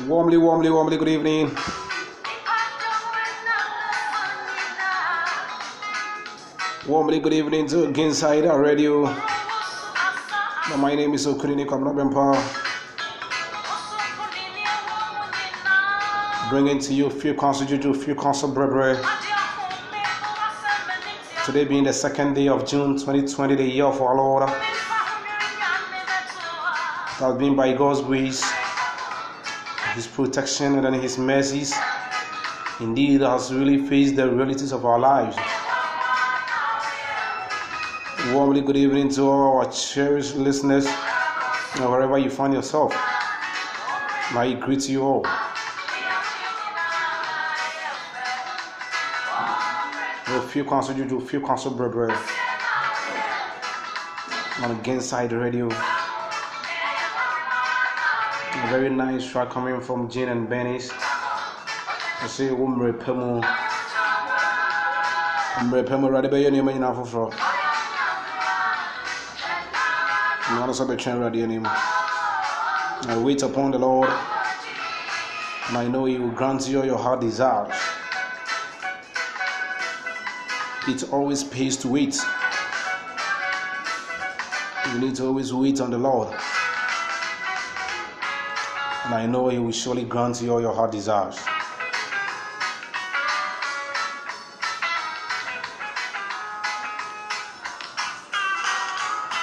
Warmly, warmly, warmly good evening. Warmly good evening to Ginside Radio. My name is Okunini Kamnabempa. Bringing to you few council juju, few council brebre. Today being the second day of June 2020, the year of our Lord. It has been by God's grace, His protection, and His mercies. Indeed, has really faced the realities of our lives. Warmly good evening to all our cherished listeners, wherever you find yourself. I greet you all. A few council do, few council brother on against side radio. A very nice track coming from Jane and Benny's. I say, Umre Pemo. Umre Pemo, rather be your name in Afro. You want to between radio name. I wait upon the Lord, and I know He will grant you your heart desires. It always pays to wait. You need to always wait on the Lord. I know He will surely grant you all your heart desires.